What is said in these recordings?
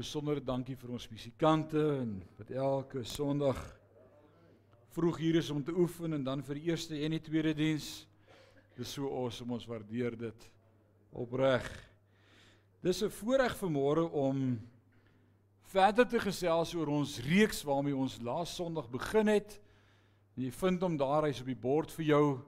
Besondere dankie vir ons musikante en wat elke Sondag vroeg hier is om te oefen en dan vir die eerste en die tweede diens. Dis so awesome, ons waardeer dit opreg. Dis 'n voorreg vanmôre om verder te gesels oor ons reeks waarmee ons laas Sondag begin het. En jy vind hom daar hy's op die bord vir jou.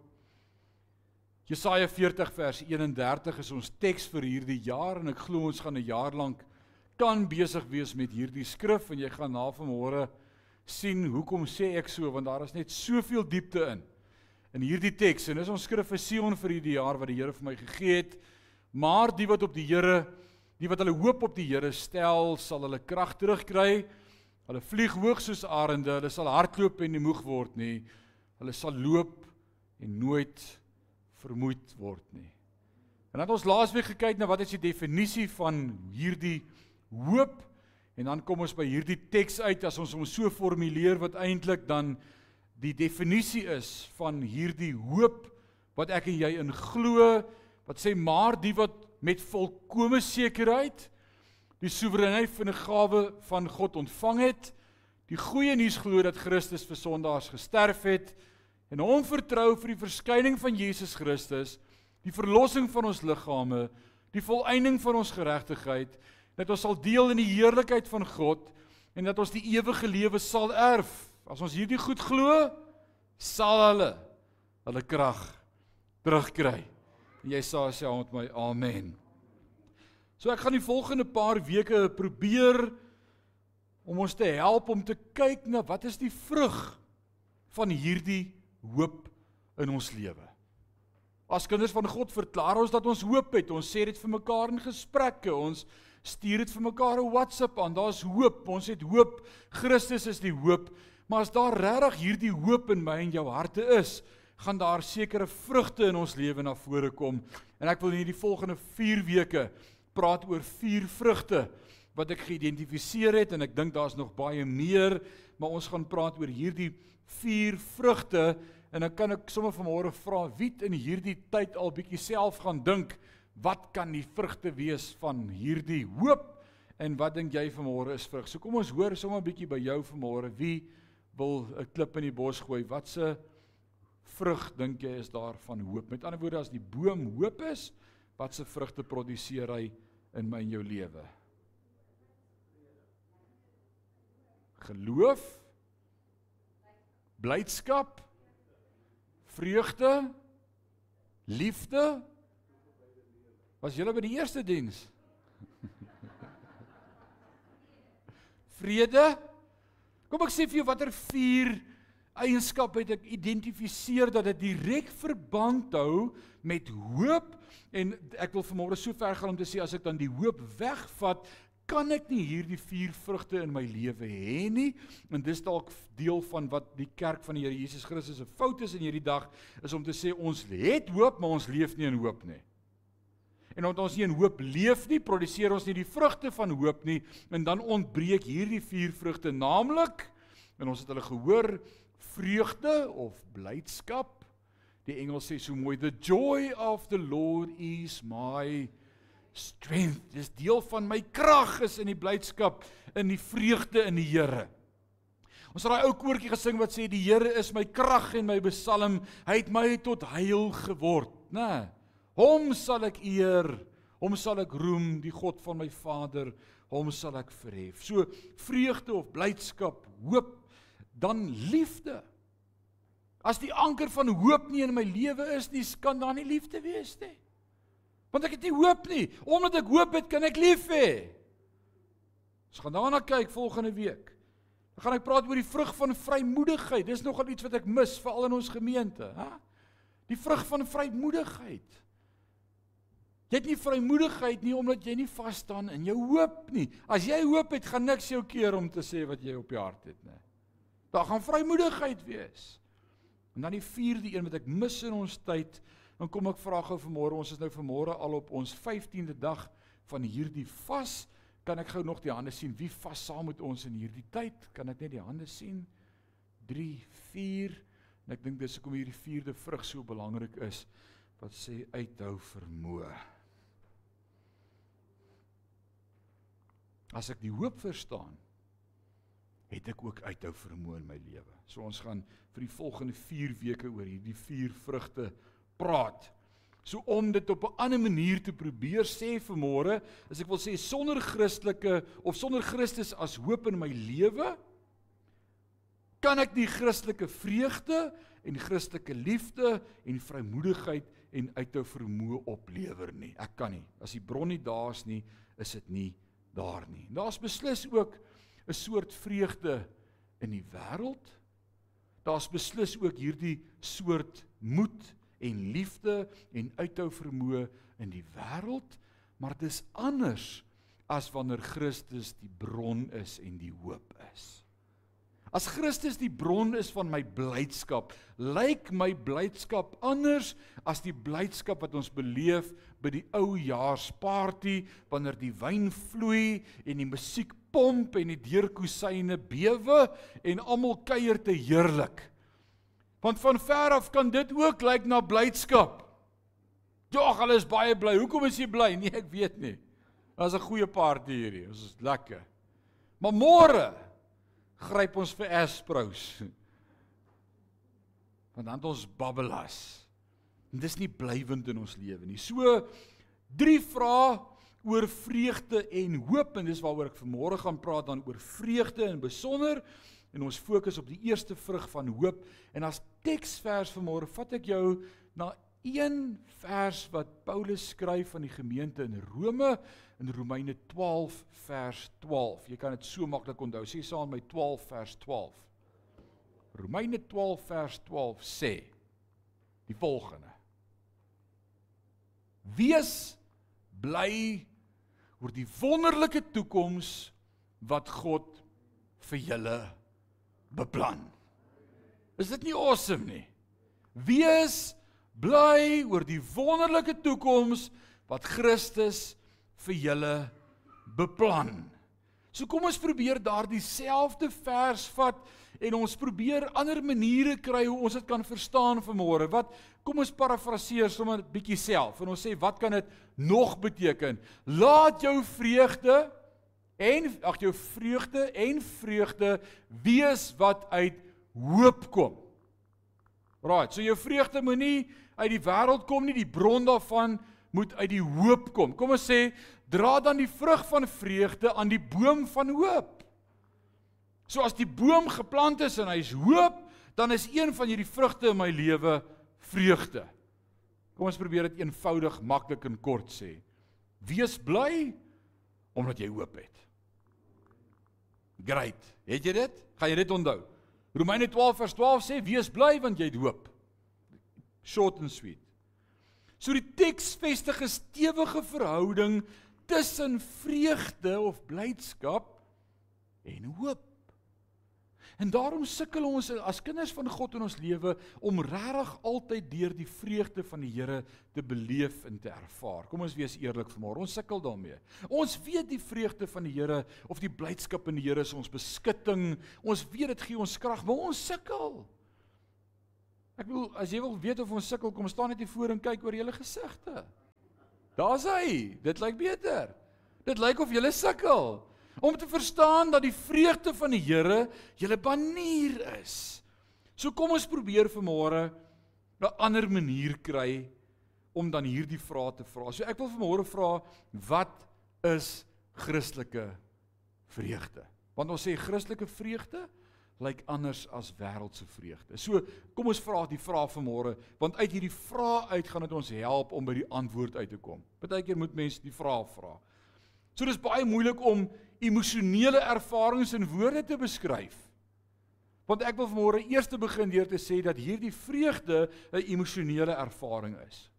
Jesaja 40 vers 31 is ons teks vir hierdie jaar en ek glo ons gaan 'n jaar lank kan besig wees met hierdie skrif en jy gaan na vanmôre sien hoekom sê ek so want daar is net soveel diepte in in hierdie teks. En dis ons skrif vir Sion vir hierdie jaar wat die Here vir my gegee het. Maar die wat op die Here die wat hulle hoop op die Here stel sal hulle krag terugkry. Hulle vlieg hoog soos arende hulle sal hardloop en nie moeg word nie. Hulle sal loop en nooit vermoeid word nie. En dan het ons laasweek gekyk na wat is die definisie van hierdie hoop. En dan kom ons by hierdie teks uit as ons hom so formuleer wat eintlik dan die definisie is van hierdie hoop wat ek en jy in glo wat sê maar die wat met volkomme sekerheid die soewereiniteit van 'n gawe van God ontvang het die goeie nuus glo dat Christus vir sondaars gesterf het en hom vertrou vir die verskyning van Jesus Christus die verlossing van ons liggame die volëinding van ons geregtigheid dat ons sal deel in die heerlikheid van God en dat ons die ewige lewe sal erf. As ons hierdie goed glo, sal hulle hulle krag terugkry. En jy sê saam met my amen. So ek gaan die volgende paar weke probeer om ons te help om te kyk na wat is die vrug van hierdie hoop in ons lewe. As kinders van God verklaar ons dat ons hoop het. Ons sê dit vir mekaar in gesprekke. Ons stuur dit vir mekaar 'n WhatsApp aan. Daar's hoop. Ons het hoop. Christus is die hoop. Maar as daar regtig hierdie hoop in my en jou harte is, gaan daar sekere vrugte in ons lewe na vore kom. En ek wil in hierdie volgende 4 weke praat oor vier vrugte wat ek geïdentifiseer het en ek dink daar's nog baie meer, maar ons gaan praat oor hierdie vier vrugte en dan kan ek sommer vanmôre vra wie in hierdie tyd al bietjie self gaan dink wat kan die vrugte wees van hierdie hoop en wat dink jy vanmôre is vrug? So kom ons hoor sommer 'n bietjie by jou vanmôre. Wie wil 'n klip in die bos gooi? Wat se vrug dink jy is daar van hoop? Met ander woorde as die boom hoop is, wat se vrugte produseer hy in my en jou lewe? Geloof? Blydskap? Vreugde? Liefde? Was julle by die eerste diens? Vrede? Kom ek sê vir jou watter vier eienskappe het ek identifiseer dat dit direk verband hou met hoop en ek wil vanmôre so ver gaan om te sê as ek dan die hoop wegvat kan ek nie hierdie vier vrugte in my lewe hê nie en dis dalk deel van wat die kerk van die Here Jesus Christus se fout is in hierdie dag is om te sê ons het hoop maar ons leef nie in hoop nie En omdat ons nie in hoop leef nie, produseer ons nie die vrugte van hoop nie en dan ontbreek hierdie vier vrugte, naamlik en ons het hulle gehoor, vreugde of blydskap. Die Engels sê so mooi, the joy of the Lord is my strength. Dis deel van my krag is in die blydskap, in die vreugde in die Here. Ons het daai ou koortjie gesing wat sê die Here is my krag en my besalm. Hy het my tot heil geword, né? Nee. Hom sal ek eer, hom sal ek roem, die God van my Vader, hom sal ek verhef. So vreugde of blydskap, hoop, dan liefde. As die anker van hoop nie in my lewe is nie, kan daar nie liefde wees nie. Want ek het nie hoop nie. Omdat ek hoop het, kan ek lief hê. Ons gaan daarna kyk volgende week. Dan gaan ek praat oor die vrug van vrymoedigheid. Dis nogal iets wat ek mis veral in ons gemeente, hè? Die vrug van vrymoedigheid. Jy het nie vrymoedigheid nie omdat jy nie vas staan in jou hoop nie. As jy hoop het, gaan niks jou keer om te sê wat jy op jou hart het nie. Daar gaan vrymoedigheid wees. En dan die vierde een wat ek mis in ons tyd, dan kom ek vra gou vanmôre, ons is nou vanmôre al op ons 15de dag van hierdie vas. Kan ek gou nog die hande sien? Wie vas saam met ons in hierdie tyd? Kan ek net die hande sien? 3, 4. En ek dink dis hoekom hierdie vierde vrug so belangrik is wat sê uithou vermoë. As ek die hoop verstaan, het ek ook uithou vermoë in my lewe. So ons gaan vir die volgende 4 weke oor hierdie vier vrugte praat. So om dit op 'n ander manier te probeer sê vanmôre, as ek wil sê sonder Christelike of sonder Christus as hoop in my lewe, kan ek die Christelike vreugde en Christelike liefde en vrymoedigheid en uithou vermoë oplewer nie. Ek kan nie. As die bron nie daar's nie, is dit nie daar nie. Daar's beslis ook 'n soort vreugde in die wêreld. Daar's beslis ook hierdie soort moed en liefde en uithou vermoë in die wêreld, maar dit is anders as wanneer Christus die bron is en die hoop is. As Christus die bron is van my blydskap, lyk my blydskap anders as die blydskap wat ons beleef by die ou jaarsparty wanneer die wyn vloei en die musiek pomp en die deurkusyne bewe en almal kuier te heerlik. Want van ver af kan dit ook lyk na blydskap. Jogg, hulle is baie bly. Hoekom is jy bly? Nee, ek weet nie. Daar's 'n goeie party hierdie. Ons is lekker. Maar môre gryp ons vir Asprous. Want dan het ons babbelas. En dis nie blywend in ons lewe nie. So drie vrae oor vreugde en hoop en dis waaroor ek vanmôre gaan praat dan oor vreugde in besonder en ons fokus op die eerste vrug van hoop en as teksvers vanmôre vat ek jou na een vers wat Paulus skryf aan die gemeente in Rome in Romeine 12 vers 12. Jy kan dit so maklik onthou. Sê saam met my 12 vers 12. Romeine 12 vers 12 sê die volgende: Wees bly oor die wonderlike toekoms wat God vir julle beplan. Is dit nie awesome nie? Wees bly oor die wonderlike toekoms wat Christus vir julle beplan. So kom ons probeer daardie selfde vers vat en ons probeer ander maniere kry hoe ons dit kan verstaan vanmôre. Wat kom ons parafraseer sommer 'n bietjie self en ons sê wat kan dit nog beteken? Laat jou vreugde en ag jou vreugde en vreugde wees wat uit hoop kom. Right, so jou vreugde moenie uit die wêreld kom nie, die bron daarvan moet uit die hoop kom. Kom ons sê dra dan die vrug van vreugde aan die boom van hoop. So as die boom geplant is en hy's hoop, dan is een van hierdie vrugte in my lewe vreugde. Kom ons probeer dit eenvoudig, maklik en kort sê. Wees bly omdat jy hoop het. Great. Het jy dit? Gaan jy dit onthou? Romeine 12 vers 12 sê wees bly want jy het hoop. Short and sweet. So die teks vestig 'n stewige verhouding tussen vreugde of blydskap en hoop. En daarom sukkel ons as kinders van God in ons lewe om regtig altyd deur die vreugde van die Here te beleef en te ervaar. Kom ons wees eerlik vanmôre. Ons sukkel daarmee. Ons weet die vreugde van die Here of die blydskap in die Here is ons beskutting. Ons weet dit gee ons krag, maar ons sukkel. Ek bedoel, as jy wil weet of ons sukkel, kom staan net hier voor en kyk oor julle gesigte. Daar's hy. Dit lyk beter. Dit lyk of julle sukkel om te verstaan dat die vreugde van die Here julle banier is. So kom ons probeer vanmôre 'n ander manier kry om dan hierdie vrae te vra. So ek wil vanmôre vra wat is Christelike vreugde? Want ons sê Christelike vreugde lyk anders as wêreldse vreugde. So kom ons vra die vraag vanmôre want uit hierdie vrae uit gaan dit ons help om by die antwoord uit te kom. Partykeer moet mense die vraag vra. So dis baie moeilik om emosionele ervarings in woorde te beskryf. Want ek wil vanmôre eers te begin deur te sê dat hierdie vreugde 'n emosionele ervaring is.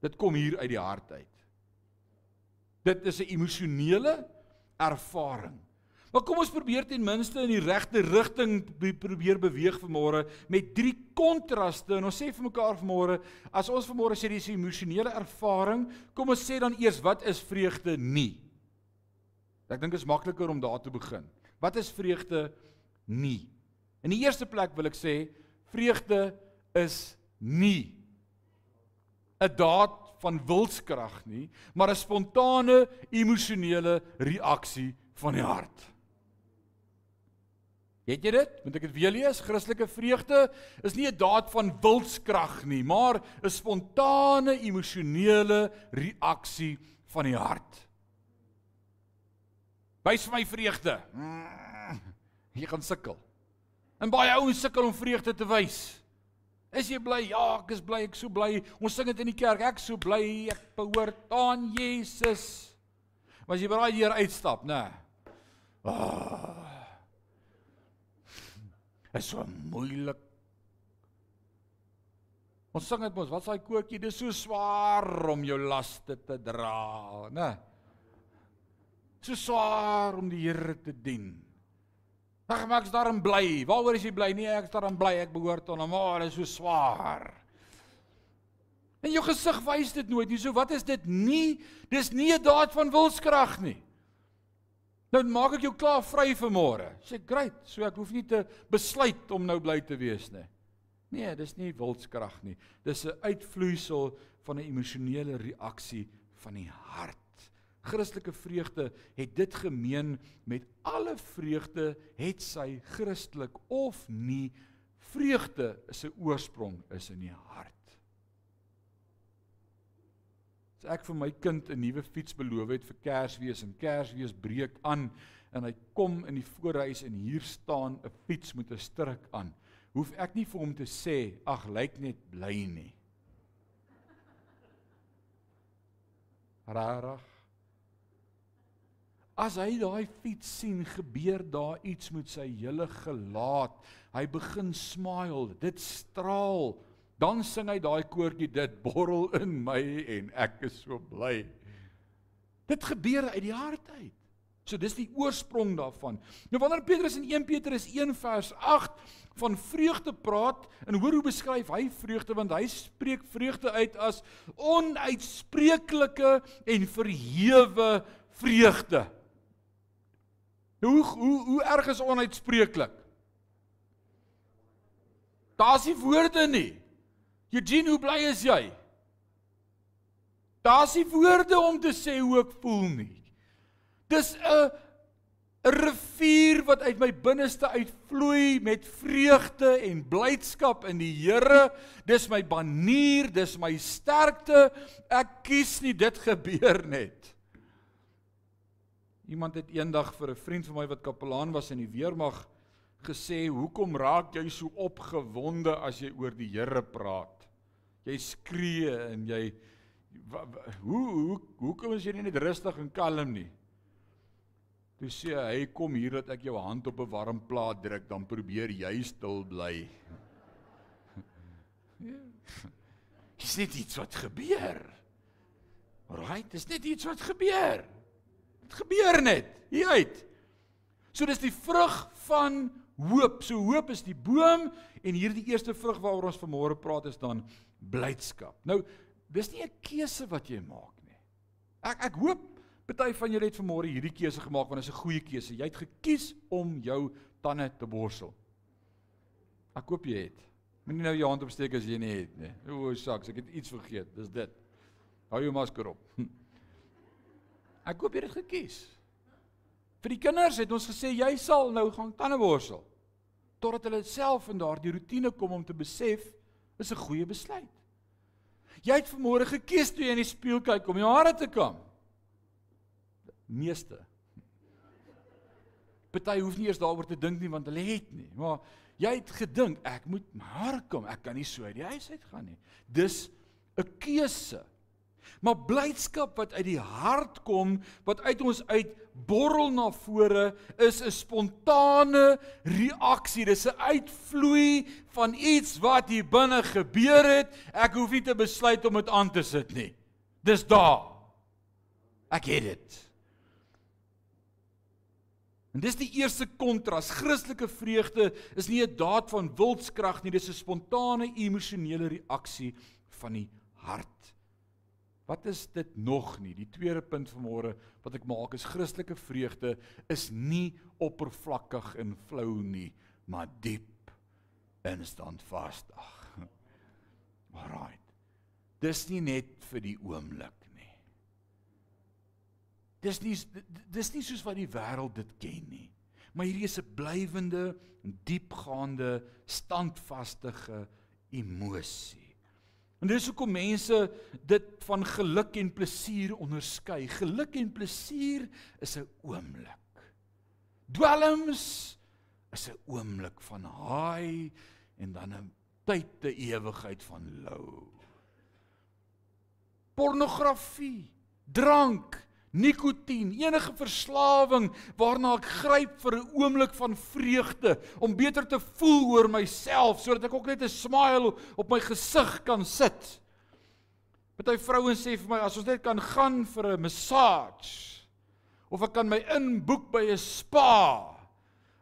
Dit kom hier uit die hart uit. Dit is 'n emosionele ervaring. Maar kom ons probeer ten minste in die regte rigting probeer beweeg vanmôre met drie kontraste en ons sê vir mekaar vanmôre as ons vanmôre sê dis 'n emosionele ervaring, kom ons sê dan eers wat is vreugde nie? Ek dink dit is makliker om daar te begin. Wat is vreugde nie? In die eerste plek wil ek sê vreugde is nie 'n daad van wilskrag nie, maar 'n spontane emosionele reaksie van die hart. Het jy dit? Moet ek dit weer lees? Christelike vreugde is nie 'n daad van wilskrag nie, maar 'n spontane emosionele reaksie van die hart. Wys vir my vreugde. Mm, jy gaan sukkel. En baie ouens sukkel om vreugde te wys. Is jy bly? Ja, ek is bly, ek so bly. Ons sing dit in die kerk. Ek so bly, ek behoort aan Jesus. Maar as jy by daai deur uitstap, nê. Nee. Oh, is so moeilik. Ons sing dit mos, wat's daai koortjie? Dis so swaar om jou laste te dra, nê? So swaar om die Here te dien. Ag, maar ek's daarin bly. Waaroor is jy bly? Nee, ek's daarin bly. Ek behoort aan hom. Maar dit is so swaar. En jou gesig wys dit nooit nie. So wat is dit nie? Dis nie 'n daad van wilskrag nie. Nou maak ek jou klaar vry vir môre. Sê great, so ek hoef nie te besluit om nou bly te wees nie. Nee, dis nie wilskrag nie. Dis 'n uitvloeisel van 'n emosionele reaksie van die hart. Christelike vreugde het dit gemeen met alle vreugde het sy Christelik of nie. Vreugde is 'n oorsprong is in die hart. As ek vir my kind 'n nuwe fiets beloof het vir Kersfees en Kersfees breek aan en hy kom in die voorhuis en hier staan 'n fiets met 'n stryk aan, hoef ek nie vir hom te sê ag lyk net bly nie. Rarig. As hy daai fiets sien, gebeur daar iets met sy hele gelaat. Hy begin smile, dit straal dan sing hy daai koortjie dit borrel in my en ek is so bly. Dit gebeur uit die hart uit. So dis die oorsprong daarvan. Nou wanneer Petrus in 1 Petrus 1 vers 8 van vreugde praat en hoor hoe beskryf hy vreugde want hy spreek vreugde uit as onuitspreeklike en verhewe vreugde. Hoe hoe hoe erg is onuitspreeklik? Daar's nie woorde nie. Eugene, hoe bly is jy? Daar's nie woorde om te sê hoe ek voel nie. Dis 'n rivier wat uit my binneste uitvloei met vreugde en blydskap in die Here. Dis my banier, dis my sterkte. Ek kies nie dit gebeur net. Iemand het eendag vir 'n vriend van my wat kapelaan was in die weermag gesê, "Hoekom raak jy so opgewonde as jy oor die Here praat?" jy skree en jy wa, wa, hoe hoe hoekom is jy nie net rustig en kalm nie? Toe sê hy, kom hier dat ek jou hand op 'n warm plaat druk, dan probeer jy stil bly. Dis net iets wat gebeur. Right, dis net iets wat gebeur. Dit gebeur net. Hier uit. So dis die vrug van hoop. So hoop is die boom en hierdie eerste vrug waaroor ons vanmôre praat is dan blydskap. Nou, dis nie 'n keuse wat jy maak nie. Ek ek hoop party van julle het vanmôre hierdie keuse gemaak want dit is 'n goeie keuse. Jy het gekies om jou tande te borsel. Ek hoop jy het. Moenie nou jou hand opsteek as jy nie het nie. O, saks, ek het iets vergeet. Dis dit. Hou jou masker op. Ek hoop jy het gekies. Vir die kinders het ons gesê jy sal nou gaan tande borsel totdat hulle self in daardie rotine kom om te besef is 'n goeie besluit. Jy het vanmôre gekies toe jy in die spieël kyk om jou hare te kam. Meeste. Party hoef nie eers daaroor te dink nie want hulle het nie, maar jy het gedink ek moet my hare kam, ek kan nie so uit die huis uit gaan nie. Dis 'n keuse. Maar blydskap wat uit die hart kom, wat uit ons uit borrel na vore, is 'n spontane reaksie. Dis 'n uitvloei van iets wat hier binne gebeur het. Ek hoef nie te besluit om dit aan te sit nie. Dis daar. Ek het dit. En dis die eerste kontras. Christelike vreugde is nie 'n daad van wilskrag nie, dis 'n spontane emosionele reaksie van die hart. Wat is dit nog nie? Die tweede punt vanmôre wat ek maak is Christelike vreugde is nie oppervlakkig en flou nie, maar diep en standvastig. Alraai. Dis nie net vir die oomblik nie. Dis nie dis nie soos wat die wêreld dit ken nie. Maar hierdie is 'n blywende, diepgaande, standvaste emosie. En dis hoekom mense dit van geluk en plesier onderskei. Geluk en plesier is 'n oomblik. Dwelms is 'n oomblik van haai en dan 'n tyd te ewigheid van lou. Pornografie, drank, nikotien, enige verslawing waarna ek gryp vir 'n oomblik van vreugde om beter te voel oor myself sodat ek ook net 'n smile op my gesig kan sit. Party vrouens sê vir my as ons net kan gaan vir 'n massage of ek kan my inboek by 'n spa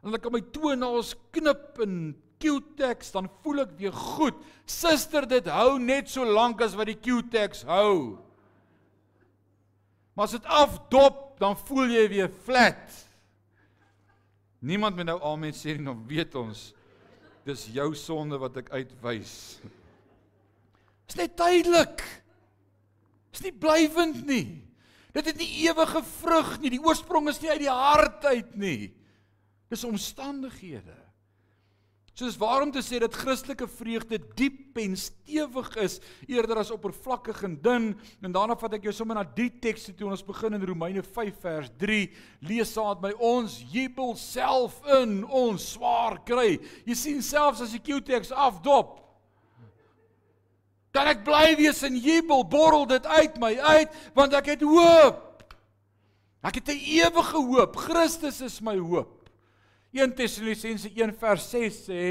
en ek kan my toenails knip en Q-tex dan voel ek weer goed. Suster, dit hou net so lank as wat die Q-tex hou. Maar as dit afdop, dan voel jy weer flat. Niemand moet nou amen sê nie, dan weet ons dis jou sonde wat ek uitwys. Is net tydelik. Is nie blywend nie. Dit het nie ewige vrug nie. Die oorsprong is nie uit die hart uit nie. Dis omstandighede. So dis waarom te sê dat Christelike vreugde diep en stewig is eerder as oppervlakkig en dun. En daarna vat ek jou sommer na die tekste toe. Ons begin in Romeine 5 vers 3. Lees met my ons jubel self in ons swaar kry. Jy sien selfs as die Q-teks afdop. Kan ek bly wees in jubel? Borrel dit uit my uit want ek het hoop. Ek het 'n ewige hoop. Christus is my hoop. 1 Tessalonisense 1 vers 6 sê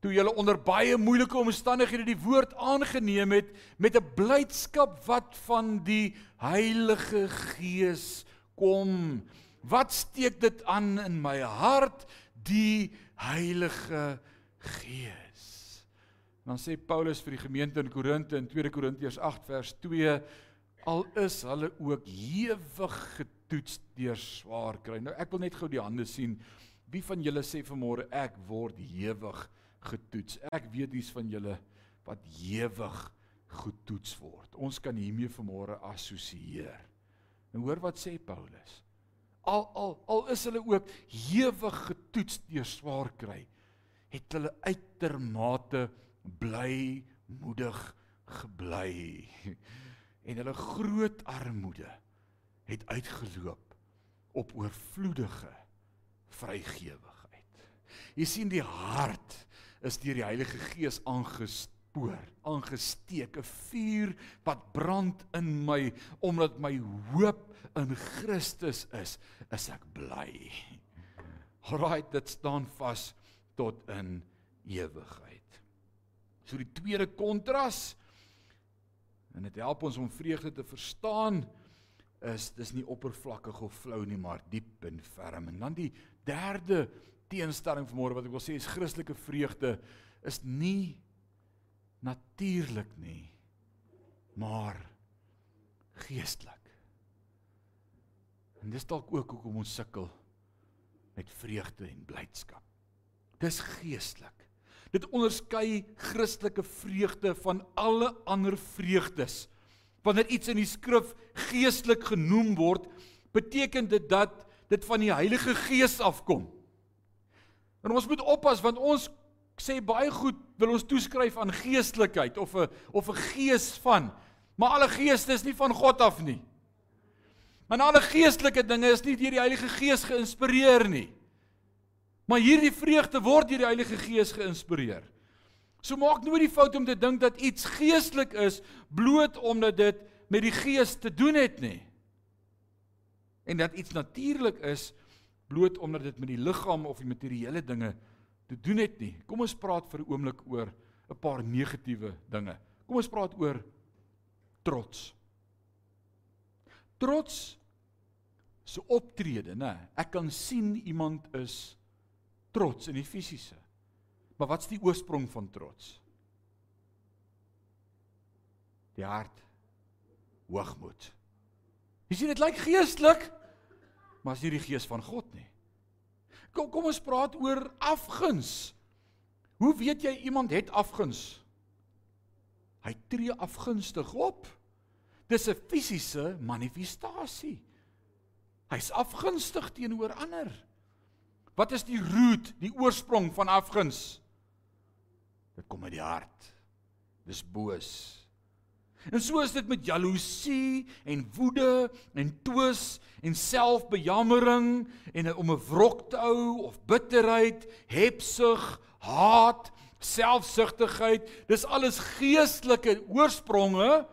toe julle onder baie moeilike omstandighede die woord aangeneem het met 'n blydskap wat van die Heilige Gees kom. Wat steek dit aan in my hart? Die Heilige Gees. Dan sê Paulus vir die gemeente in Korinte in 2 Korintiërs 8 vers 2 al is hulle ook hewig getoets deur swaar kry. Nou ek wil net gou die hande sien. Wie van julle sê vanmôre ek word hewig getoets? Ek weet dis van julle wat hewig getoets word. Ons kan hiermee vanmôre assosieer. En hoor wat sê Paulus? Al al al is hulle ook hewig getoets deur swaar kry, het hulle uitermate bly moedig gebly en hulle groot armoede het uitgeloop op oorvloedige vrygewigheid. Jy sien die hart is deur die Heilige Gees aangespoor, aangesteek, 'n vuur wat brand in my omdat my hoop in Christus is, is ek bly. Alraai, dit staan vas tot in ewigheid. So die tweede kontras En dit help ons om vreugde te verstaan is dis nie oppervlakkig of flou nie, maar diep en ferm. En dan die derde teenstelling vanmôre wat ek wil sê is Christelike vreugde is nie natuurlik nie, maar geestelik. En dis dalk ook hoekom ons sukkel met vreugde en blydskap. Dis geestelik. Dit onderskei Christelike vreugde van alle ander vreugdes. Wanneer iets in die skrif geestelik genoem word, beteken dit dat dit van die Heilige Gees afkom. En ons moet oppas want ons sê baie goed wil ons toeskryf aan geestelikheid of 'n of 'n gees van, maar alle geeste is nie van God af nie. Maar alle geestelike dinge is nie deur die Heilige Gees geïnspireer nie. Maar hierdie vreugde word deur die Heilige Gees geïnspireer. So maak nooit die fout om te dink dat iets geestelik is bloot omdat dit met die Gees te doen het nie. En dat iets natuurlik is bloot omdat dit met die liggaam of die materiële dinge te doen het nie. Kom ons praat vir 'n oomblik oor 'n paar negatiewe dinge. Kom ons praat oor trots. Trots se optrede, nê. Ek kan sien iemand is trots in die fisiese. Maar wat's die oorsprong van trots? Die hart hoogmoed. Jy sien dit lyk geestelik, maar is nie die gees van God nie. Kom kom ons praat oor afguns. Hoe weet jy iemand het afguns? Hy tree afgunstig op. Dis 'n fisiese manifestasie. Hy's afgunstig teenoor ander. Wat is die root, die oorsprong van afguns? Dit kom uit die hart. Dis boos. En so is dit met jaloesie en woede en twis en selfbejammering en om 'n wrok te hou of bitterheid, hebsug, haat, selfsugtigheid. Dis alles geestelike oorspronge,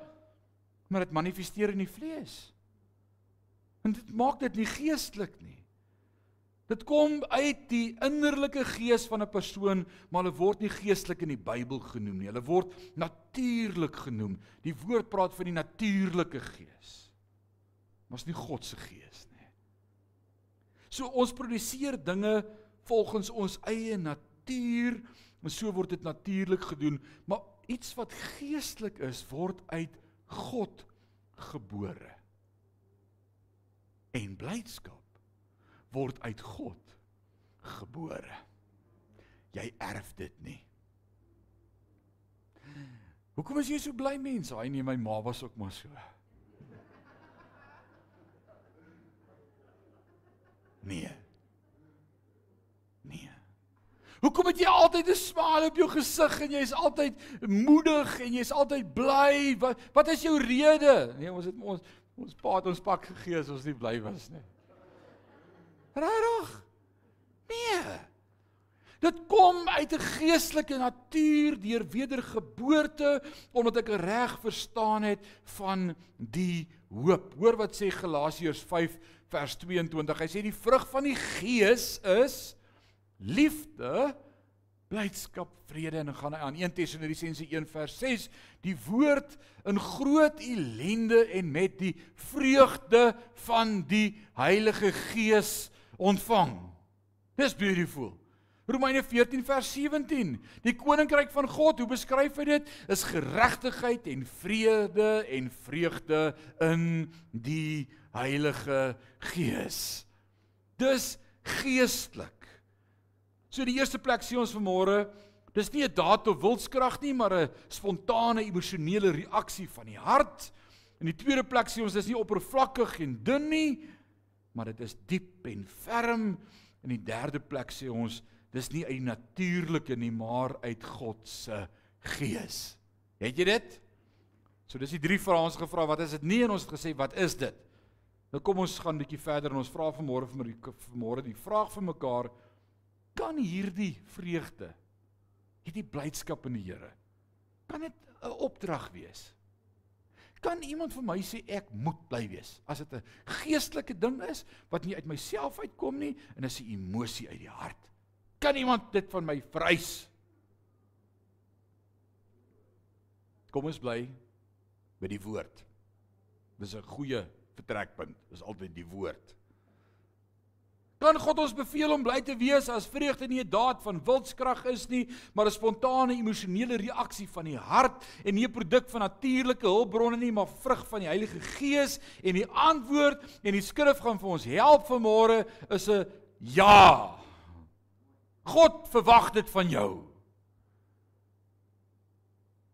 maar dit manifesteer in die vlees. En dit maak dit nie geestelik nie. Dit kom uit die innerlike gees van 'n persoon, maar hulle word nie geestelik in die Bybel genoem nie. Hulle word natuurlik genoem. Die woord praat van die natuurlike gees. Maar is nie God se gees nie. So ons produseer dinge volgens ons eie natuur, en so word dit natuurlik gedoen, maar iets wat geestelik is, word uit God gebore. En blydskap word uit God gebore. Jy erf dit nie. Hoekom is jy so bly mense? Haai nee, my ma was ook maar so. Nee. Nee. Hoekom het jy altyd 'n smile op jou gesig en jy's altyd moedig en jy's altyd bly? Wat wat is jou rede? Nee, ons het ons ons pa het ons pak gegee as ons nie bly was nie. Regtig? Nee. Dit kom uit 'n geestelike natuur deur wedergeboorte omdat ek reg verstaan het van die hoop. Hoor wat sê Galasiërs 5 vers 22. Hy sê die vrug van die gees is liefde, blydskap, vrede en dan gaan hy aan 1 Tessalonisense 1 vers 6 die woord in groot ellende en met die vreugde van die Heilige Gees ontvang. Dis beautiful. Romeine 14 vers 17. Die koninkryk van God, hoe beskryf hy dit? Is geregtigheid en vrede en vreugde in die Heilige Gees. Dis geestelik. So die eerste plek sien ons vanmôre, dis nie 'n daad of wilskrag nie, maar 'n spontane emosionele reaksie van die hart. In die tweede plek sien ons dis nie oppervlakkig en dun nie, maar dit is diep en ferm. In die derde plek sê ons dis nie uit die natuurlike nie, maar uit God se gees. Het jy dit? So dis die drie vrae ons gevra, wat is dit nie en ons het gesê wat is dit? Nou kom ons gaan 'n bietjie verder en ons vra vanmôre vanmôre die vraag vir mekaar kan hierdie vreugde hierdie blydskap in die Here kan dit 'n opdrag wees? Kan iemand vir my sê ek moet bly wees? As dit 'n geestelike ding is wat nie uit myself uitkom nie en is 'n emosie uit die hart. Kan iemand dit van my vereis? Kom ons bly by die woord. Dis 'n goeie vertrekpunt. Dis altyd die woord. Kan God ons beveel om bly te wees as vreugde nie 'n daad van wilskrag is nie, maar 'n spontane emosionele reaksie van die hart en nie 'n produk van natuurlike hulpbronne nie, maar vrug van die Heilige Gees en die antwoord en die skrif gaan vir ons help vanmôre is 'n ja. God verwag dit van jou.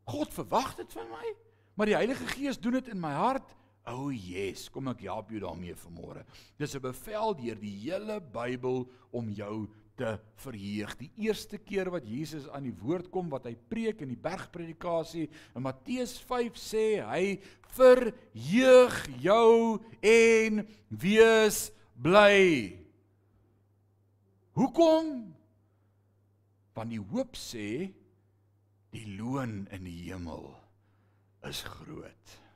God verwag dit van my, maar die Heilige Gees doen dit in my hart O oh yes, kom ek help jou daarmee vanmôre. Dis 'n bevel deur die hele Bybel om jou te verheug. Die eerste keer wat Jesus aan die woord kom wat hy preek in die bergpredikasie in Matteus 5 sê hy verheug jou en wees bly. Hoekom? Want die hoop sê die loon in die hemel is groot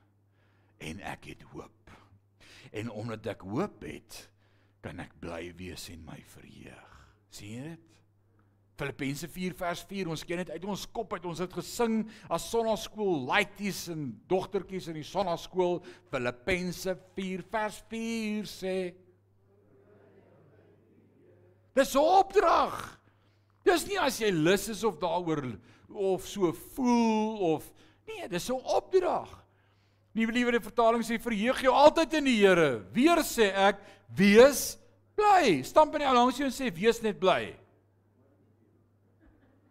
en ek het hoop. En omdat ek hoop het, kan ek bly wees en my verheug. sien jy dit? Filippense 4 vers 4, ons ken dit uit ons kop uit, ons het gesing as sonnaskool laities en dogtertjies in die sonnaskool. Filippense 4 vers 4 sê Dis 'n opdrag. Dis nie as jy lus is of daaroor of so voel of nee, dis 'n opdrag. Nuwe Liewe Vertaling sê verheug jou altyd in die Here. Weer sê ek, wees bly. Stamp in die ou langs jou en sê wees net bly.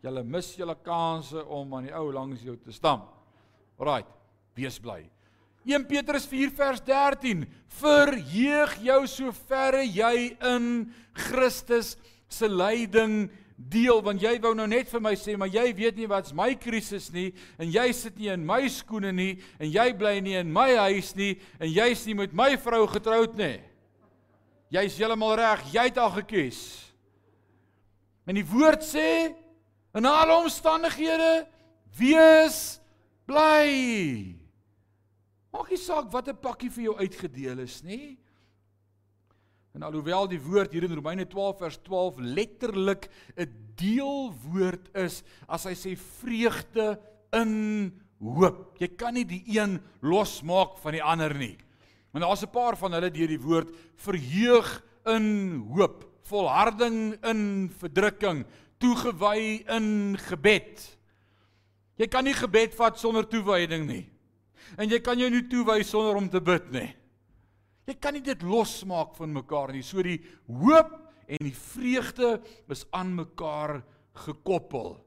Julle mis julle kansse om aan die ou langs jou te stamp. Alraait, wees bly. 1 Petrus 4 vers 13 Verheug jou soverre jy in Christus se lyding deel want jy wou nou net vir my sê maar jy weet nie wat's my krisis nie en jy sit nie in my skoene nie en jy bly nie in my huis nie en jy's nie met my vrou getroud nie. Jy's heeltemal reg, jy het al gekies. En die woord sê in alle omstandighede wees bly. Maak nie saak wat 'n pakkie vir jou uitgedeel is nie. En alhoewel die woord hier in Romeine 12 vers 12 letterlik 'n deelwoord is as hy sê vreugde in hoop. Jy kan nie die een losmaak van die ander nie. Maar daar's 'n paar van hulle deur die woord verheug in hoop, volharding in verdrukking, toegewy in gebed. Jy kan nie gebed vat sonder toewyding nie. En jy kan jou nie toewy sonder om te bid nie. Jy kan nie dit losmaak van mekaar nie. So die hoop en die vreugde is aan mekaar gekoppel.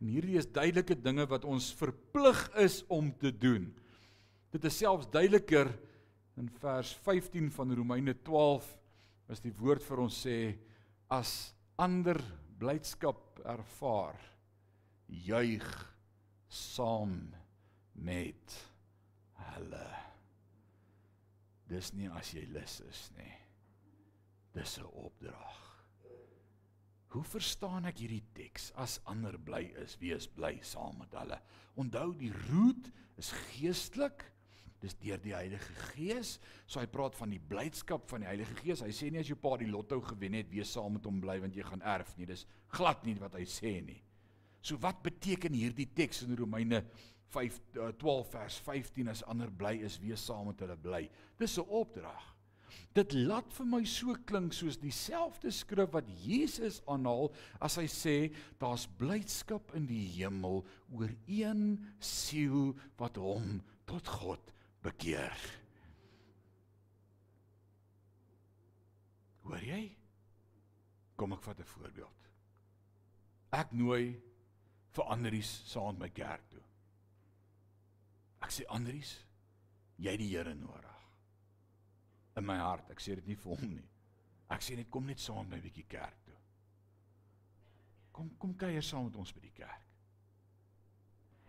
En hierdie is duidelike dinge wat ons verplig is om te doen. Dit is selfs duideliker in vers 15 van Romeine 12 as die woord vir ons sê as ander blydskap ervaar juig saam met hulle Dis nie as jy lus is nie. Dis 'n opdrag. Hoe verstaan ek hierdie teks? As ander bly is, wees bly saam met hulle. Onthou die root is geestelik. Dis deur die Heilige Gees. So hy praat van die blydskap van die Heilige Gees. Hy sê nie as jou pa die lotto gewen het, wees saam met hom bly want jy gaan erf nie. Dis glad nie wat hy sê nie. So wat beteken hierdie teks in Romeine 5 12 eh, vers 15 as ander bly is wees saam met hulle bly. Dis 'n opdrag. Dit laat vir my so klink soos dieselfde skrif wat Jesus aanhaal as hy sê daar's blydskap in die hemel oor een siel wat hom tot God bekeer. Hoor jy? Kom ek vat 'n voorbeeld. Ek nooi vir anderes saam met my kerk toe. Ek sê Andries, jy die Here nodig. In my hart, ek sê dit nie vir hom nie. Ek sê net kom net saam met my bietjie kerk toe. Kom kom kuier saam met ons by die kerk.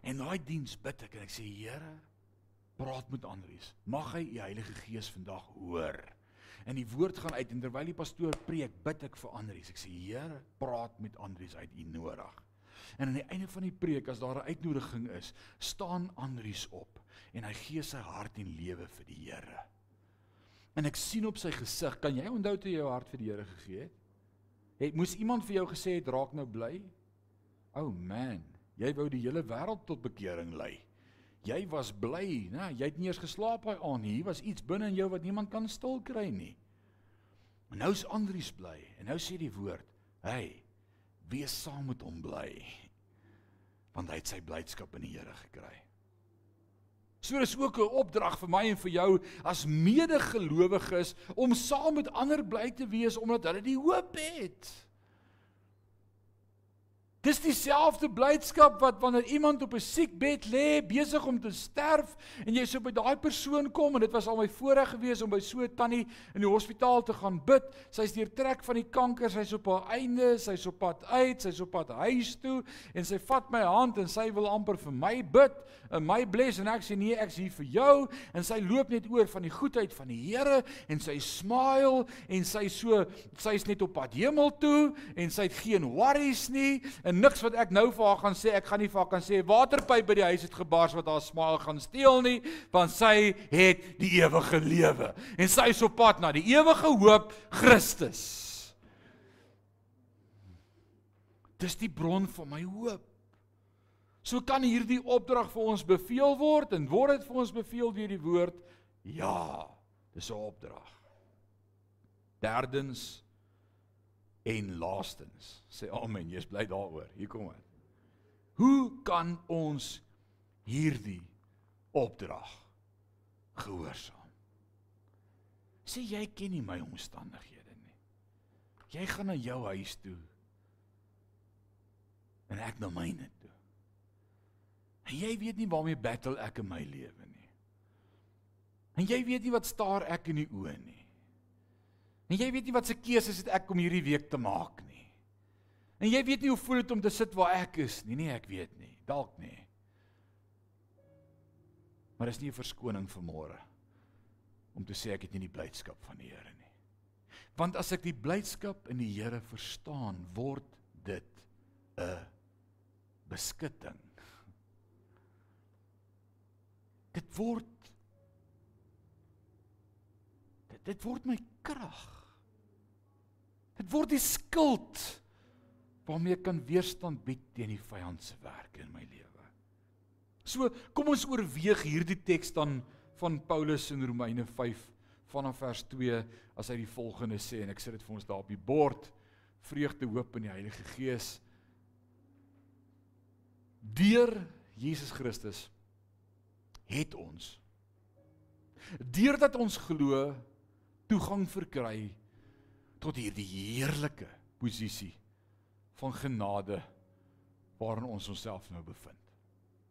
En daai diens bid ek en ek sê Here, praat met Andries. Mag hy u Heilige Gees vandag hoor. En die woord gaan uit en terwyl die pastoor preek, bid ek vir Andries. Ek sê Here, praat met Andries uit u nodig. En aan die einde van die preek as daar 'n uitnodiging is, staan Andries op en hy gee sy hart en lewe vir die Here. En ek sien op sy gesig, kan jy onthou toe jy jou hart vir die Here gegee het? Het moes iemand vir jou gesê het raak nou bly? O oh man, jy wou die hele wêreld tot bekering lei. Jy was bly, né? Jy het nie eens geslaap daai aand nie. Hier was iets binne in jou wat niemand kan stil kry nie. En nou is Andries bly en nou sê die woord: "Hey, wees saam met hom bly want hy het sy blydskap in die Here gekry. So dis ook 'n opdrag vir my en vir jou as medegelowiges om saam met ander bly te wees omdat hulle die hoop het. Dis dieselfde blydskap wat wanneer iemand op 'n siekbed lê, besig om te sterf en jy so by daai persoon kom en dit was al my voorreg gewees om by so 'n tannie in die hospitaal te gaan bid. Sy's deurtrek van die kanker, sy's op haar einde, sy's op pad uit, sy's op pad huis toe en sy vat my hand en sy wil amper vir my bid en my bless en ek sê nee, ek's hier vir jou en sy loop net oor van die goedheid van die Here en sy smile en sy so sy's net op pad hemel toe en sy het geen worries nie en niks wat ek nou vir haar gaan sê, ek gaan nie vir haar kan sê waterpyp by die huis het gebars wat haar smaal gaan steel nie, want sy het die ewige lewe en sy is op pad na die ewige hoop Christus. Dis die bron van my hoop. So kan hierdie opdrag vir ons beveel word en word dit vir ons beveel deur die woord ja, dis 'n opdrag. Derdens En laastens, sê amen, jy's bly daaroor. Hier kom dit. Hoe kan ons hierdie opdrag gehoorsaam? Sê jy ken nie my omstandighede nie. Jy gaan na jou huis toe. En ek na myne toe. En jy weet nie waarmee battle ek in my lewe nie. En jy weet nie wat staar ek in die oë nie. En jy weet nie wat se keuses het ek om hierdie week te maak nie. En jy weet nie hoe voel dit om te sit waar ek is nie. Nee, ek weet nie. Dalk nie. Maar dis nie 'n verskoning vir môre om te sê ek het nie die blydskap van die Here nie. Want as ek die blydskap in die Here verstaan, word dit 'n beskutting. Dit word dit, dit word my krag. Dit word die skild waarmee ek kan weerstand bied teen die vyand se werk in my lewe. So, kom ons oorweeg hierdie teks dan van Paulus in Romeine 5 vanaf vers 2 as hy die volgende sê en ek sit dit vir ons daar op die bord vreugde hoop in die Heilige Gees deur Jesus Christus het ons deurdat ons glo toegang verkry tot hierdie heerlike posisie van genade waarin ons onsself nou bevind.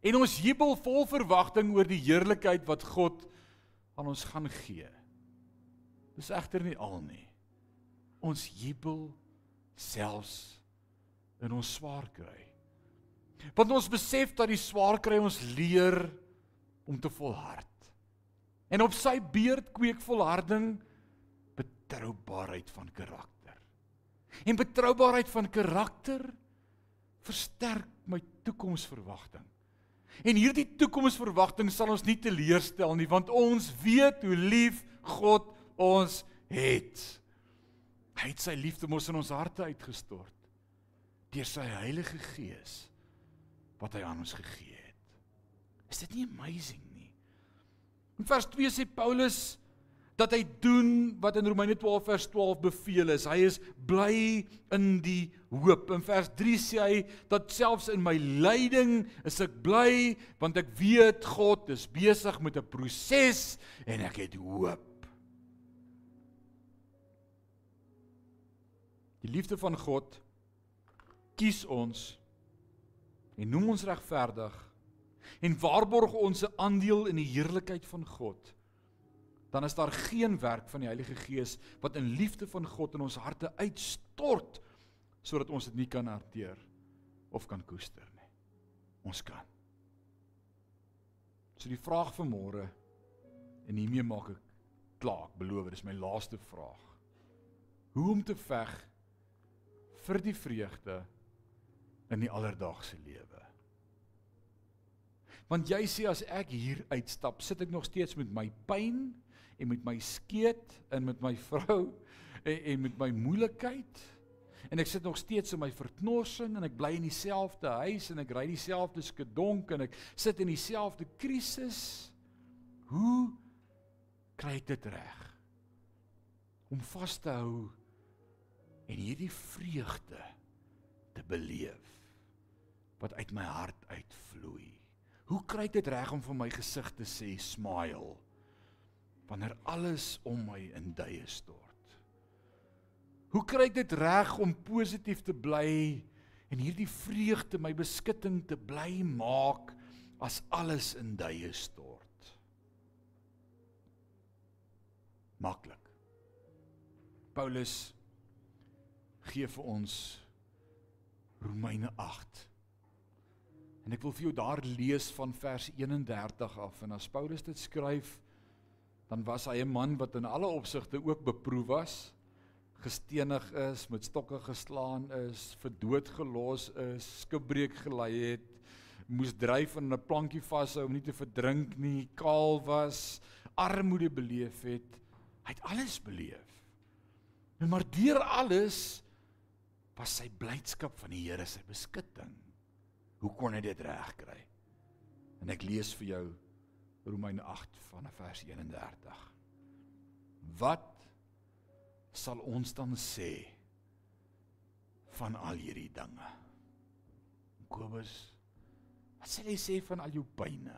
En ons jubel vol verwagting oor die heerlikheid wat God aan ons gaan gee. Dis egter nie al nie. Ons jubel selfs in ons swaar kry. Want ons besef dat die swaar kry ons leer om te volhard. En op sy beurt kweek volharding betroubaarheid van karakter. En betroubaarheid van karakter versterk my toekomsverwagting. En hierdie toekomsverwagting sal ons nie teleurstel nie want ons weet hoe lief God ons het. Hy het sy liefde mos in ons harte uitgestort deur sy Heilige Gees wat hy aan ons gegee het. Is dit nie amazing nie? In vers 2 sê Paulus dat hy doen wat in Romeine 12 vers 12 beveel is. Hy is bly in die hoop. In vers 3 sê hy dat selfs in my lyding is ek bly want ek weet God is besig met 'n proses en ek het hoop. Die liefde van God kies ons en noem ons regverdig en waarborg ons 'n aandeel in die heerlikheid van God dan is daar geen werk van die Heilige Gees wat in liefde van God in ons harte uitstort sodat ons dit nie kan hanteer of kan koester nie. Ons kan. So die vraag vir môre en hiermee maak ek klaar, ek beloof, dis my laaste vraag. Hoe om te veg vir die vreugde in die alledaagse lewe? Want jy sê as ek hier uitstap, sit ek nog steeds met my pyn en met my skeet en met my vrou en, en met my moeilikheid. En ek sit nog steeds in my verknorsing en ek bly in dieselfde huis en ek ry dieselfde skedonk en ek sit in dieselfde krisis. Hoe kry ek dit reg? Om vas te hou en hierdie vreugde te beleef wat uit my hart uitvloei hoe kry ek dit reg om vir my gesig te sê smile wanneer alles om my in duie stort. Hoe kry ek dit reg om positief te bly en hierdie vreugde my beskutting te bly maak as alles in duie stort? Maklik. Paulus gee vir ons Romeine 8. En ek wil vir jou daar lees van vers 31 af en as Paulus dit skryf dan was hy 'n man wat in alle opsigte ook beproef was, gestenig is, met stokke geslaan is, vir dood gelos is, skipbreek gelei het, moes dryf in 'n plankie vashou om nie te verdrink nie, kaal was, armoede beleef het. Hy het alles beleef. En maar deur alles was sy blydskap van die Here sy beskutting. Hoe kon hy dit regkry? En ek lees vir jou Romeine 8 vanaf vers 31. Wat sal ons dan sê van al hierdie dinge? Kobus, wat sal jy sê van al jou pyne?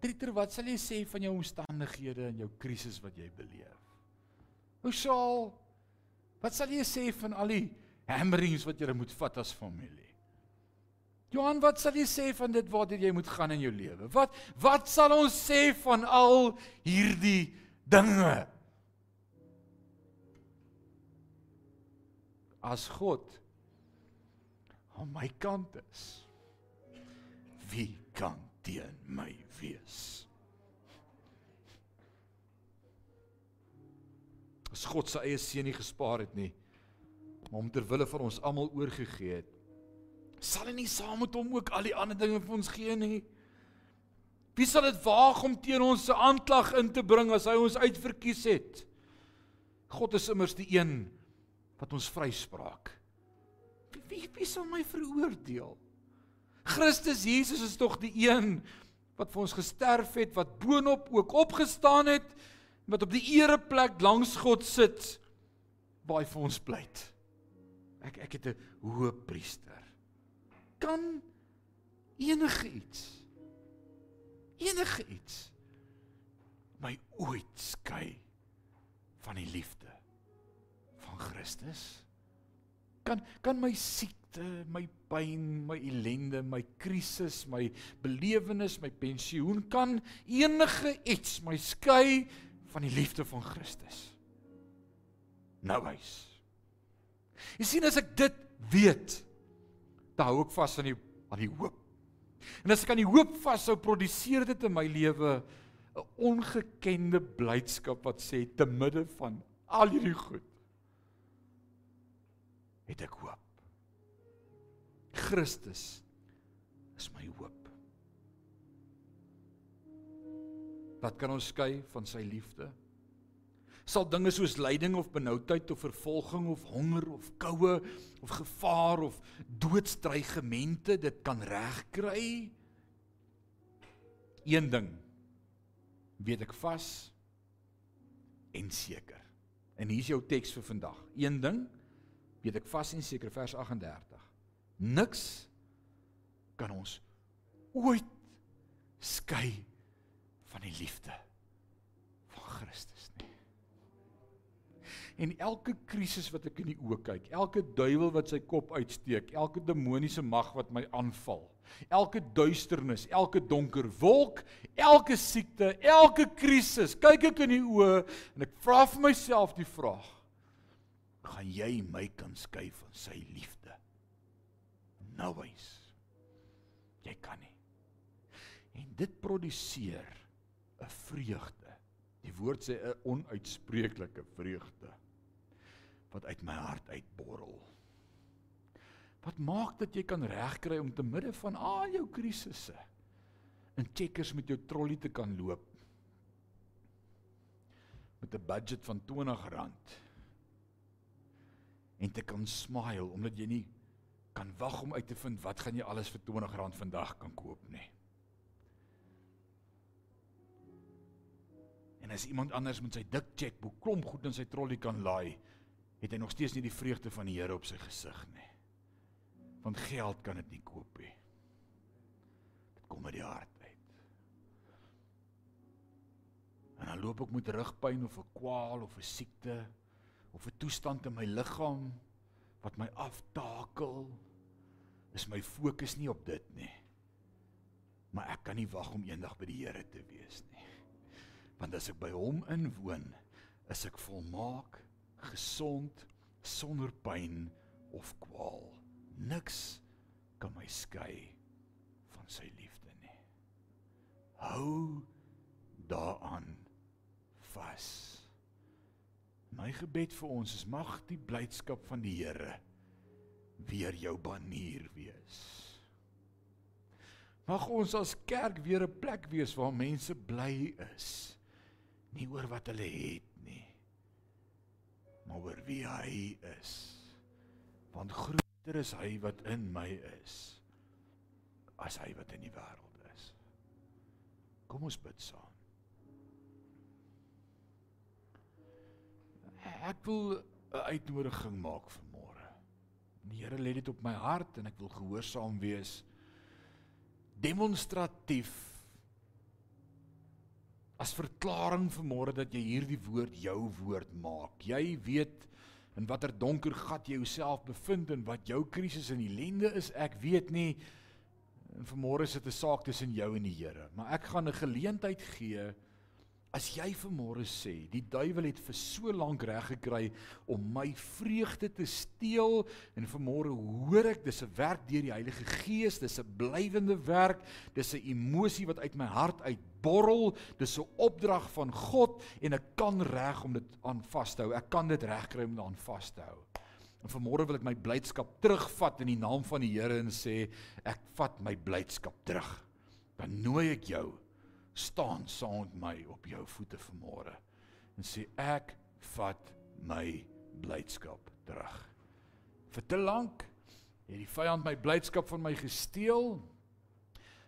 Triter, wat sal jy sê van jou omstandighede en jou krisis wat jy beleef? Hoe sal wat sal jy sê van al die hammerings wat jy moet vat as familie? Johan, wat sal jy sê van dit waartoe jy moet gaan in jou lewe? Wat wat sal ons sê van al hierdie dinge? As God aan my kant is, wie kan teen my wees? As God sy eie seun nie gespaar het nie, maar hom ter wille van ons almal oorgegee het, sal hy nie saam met hom ook al die ander dinge vir ons gee nie? Wie sal dit waag om teen ons se aanklag in te bring as hy ons uitverkies het? God is immers die een wat ons vryspraak. Wie wie, wie sal my veroordeel? Christus Jesus is tog die een wat vir ons gesterf het, wat boonop ook opgestaan het, wat op die ereplek langs God sit, waar hy vir ons pleit. Ek ek het 'n hoë priester kan enige iets enige iets my ooit skei van die liefde van Christus? Kan kan my siekte my pyn my ellende my krisis my belewenis my pensioen kan enige iets my skei van die liefde van Christus? Nou wys jy sien as ek dit weet dan hou ek vas aan die aan die hoop. En as ek aan die hoop vashou, produseer dit in my lewe 'n ongekende blydskap wat sê te midde van al hierdie goed het ek hoop. Christus is my hoop. Wat kan ons skei van sy liefde? Sal dinge soos lyding of benoudheid of vervolging of honger of koue of gevaar of doodsdreigemente dit kan regkry. Een ding weet ek vas en seker. En hier is jou teks vir vandag. Een ding weet ek vas en seker vers 38. Niks kan ons ooit skei van die liefde van Christus nie. En elke krisis wat ek in die oë kyk, elke duiwel wat sy kop uitsteek, elke demoniese mag wat my aanval, elke duisternis, elke donker wolk, elke siekte, elke krisis, kyk ek in die oë en ek vra vir myself die vraag: gaan jy my kan skei van sy liefde? Nou wys. Jy kan nie. En dit produseer 'n vreugde. Die woord sê 'n onuitspreeklike vreugde wat uit my hart uitborrel. Wat maak dat jy kan regkry om te midde van al jou krisisse in checkers met jou trolly te kan loop met 'n budget van R20 en te kan smile omdat jy nie kan wag om uit te vind wat gaan jy alles vir R20 vandag kan koop nie. En as iemand anders met sy dik chequeboek klomp goed in sy trolly kan laai, het hy nog steeds nie die vreugde van die Here op sy gesig nie. Want geld kan dit nie koop nie. Dit kom uit die hart uit. En dan loop ek met rugpyn of 'n kwaal of 'n siekte of 'n toestand in my liggaam wat my aftakel. Is my fokus nie op dit nie. Maar ek kan nie wag om eendag by die Here te wees nie. Want as ek by hom inwoon, is ek volmaak gesond sonder pyn of kwaal. Niks kan my skei van sy liefde nie. Hou daaraan vas. My gebed vir ons is mag die blydskap van die Here weer jou banier wees. Mag ons as kerk weer 'n plek wees waar mense bly is, nie oor wat hulle het maar oor wie hy is. Want groter is hy wat in my is as hy wat in die wêreld is. Kom ons bid saam. Ek wil 'n uitnodiging maak vir môre. Die Here lê dit op my hart en ek wil gehoorsaam wees demonstratief as verklaring vir môre dat jy hierdie woord jou woord maak. Jy weet in watter donker gat jy jouself bevind en wat jou krisis en ellende is. Ek weet nie, En vanmôre is dit 'n saak tussen jou en die Here, maar ek gaan 'n geleentheid gee As jy vanmôre sê, die duiwel het vir so lank reg gekry om my vreugde te steel en vanmôre hoor ek dis 'n werk deur die Heilige Gees, dis 'n blywende werk, dis 'n emosie wat uit my hart uitborrel, dis 'n opdrag van God en ek kan reg om dit aan vas te hou. Ek kan dit regkry om daaraan vas te hou. En vanmôre wil ek my blydskap terugvat in die naam van die Here en sê ek vat my blydskap terug. Dan nooi ek jou staan saam met my op jou voete vanmôre en sê ek vat my blydskap terug. Vir te lank het die vyand my blydskap van my gesteel.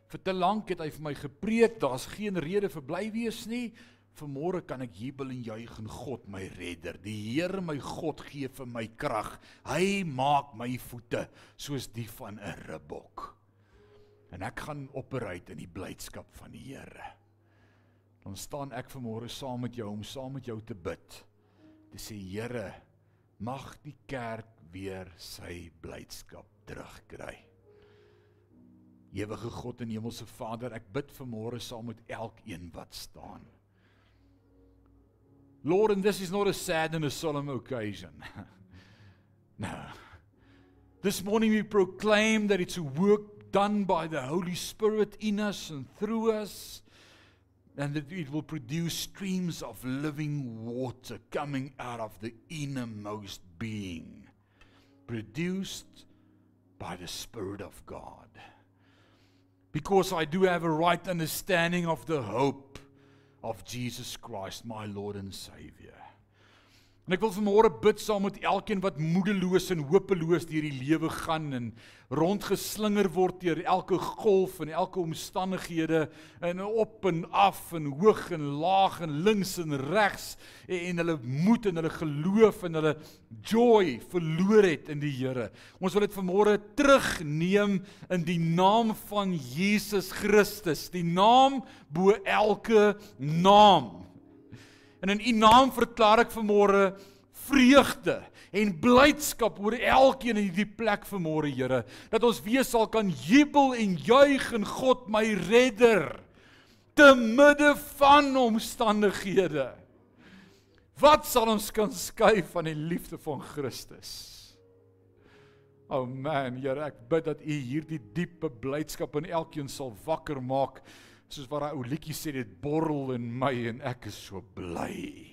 Vir te lank het hy vir my gepreek, daar's geen rede vir bly wees nie. Vanmôre kan ek jubel en juig in God my redder. Die Here my God gee vir my krag. Hy maak my voete soos die van 'n ribbok en ek gaan operuit in die blydskap van die Here. Dan staan ek vanmôre saam met jou om saam met jou te bid. Te sê Here, mag die kerk weer sy blydskap terugkry. Ewige God en Hemelse Vader, ek bid vanmôre saam met elkeen wat staan. Lord, and this is not a sad and a solemn occasion. no. This morning we proclaim that it's a work done by the Holy Spirit in us and through us, and that it will produce streams of living water coming out of the innermost being, produced by the Spirit of God. Because I do have a right understanding of the hope of Jesus Christ, my Lord and Savior. En ek wil vanmôre bid saam met elkeen wat moedeloos en hopeloos deur die lewe gaan en rondgeslinger word deur elke golf en elke omstandighede en op en af en hoog en laag en links en regs en, en hulle moed en hulle geloof en hulle joy verloor het in die Here. Ons wil dit vanmôre terugneem in die naam van Jesus Christus, die naam bo elke naam. En in u naam verklaar ek vanmôre vreugde en blydskap oor elkeen in hierdie plek vanmôre, Here, dat ons weer sal kan jubel en juig in God my redder te midde van omstandighede. Wat sal ons kan skei van die liefde van Christus? O oh man, Here, ek bid dat U hierdie diepe blydskap in elkeen sal wakker maak soos wat daai ou liedjie sê dit borrel in my en ek is so bly.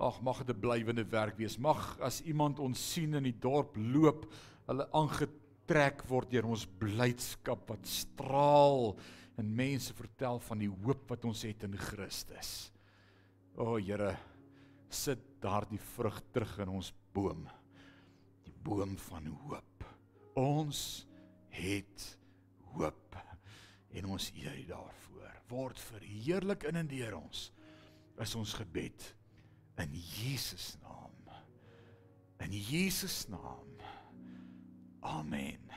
Ag mag dit 'n blywende werk wees. Mag as iemand ons sien in die dorp loop, hulle aangetrek word deur ons blydskap wat straal en mense vertel van die hoop wat ons het in Christus. O Here, sit daardie vrug terug in ons boom. Die boom van hoop. Ons het hoop en ons eer U daarvoor. Word verheerlik in en deur ons. Is ons gebed in Jesus naam. In Jesus naam. Amen.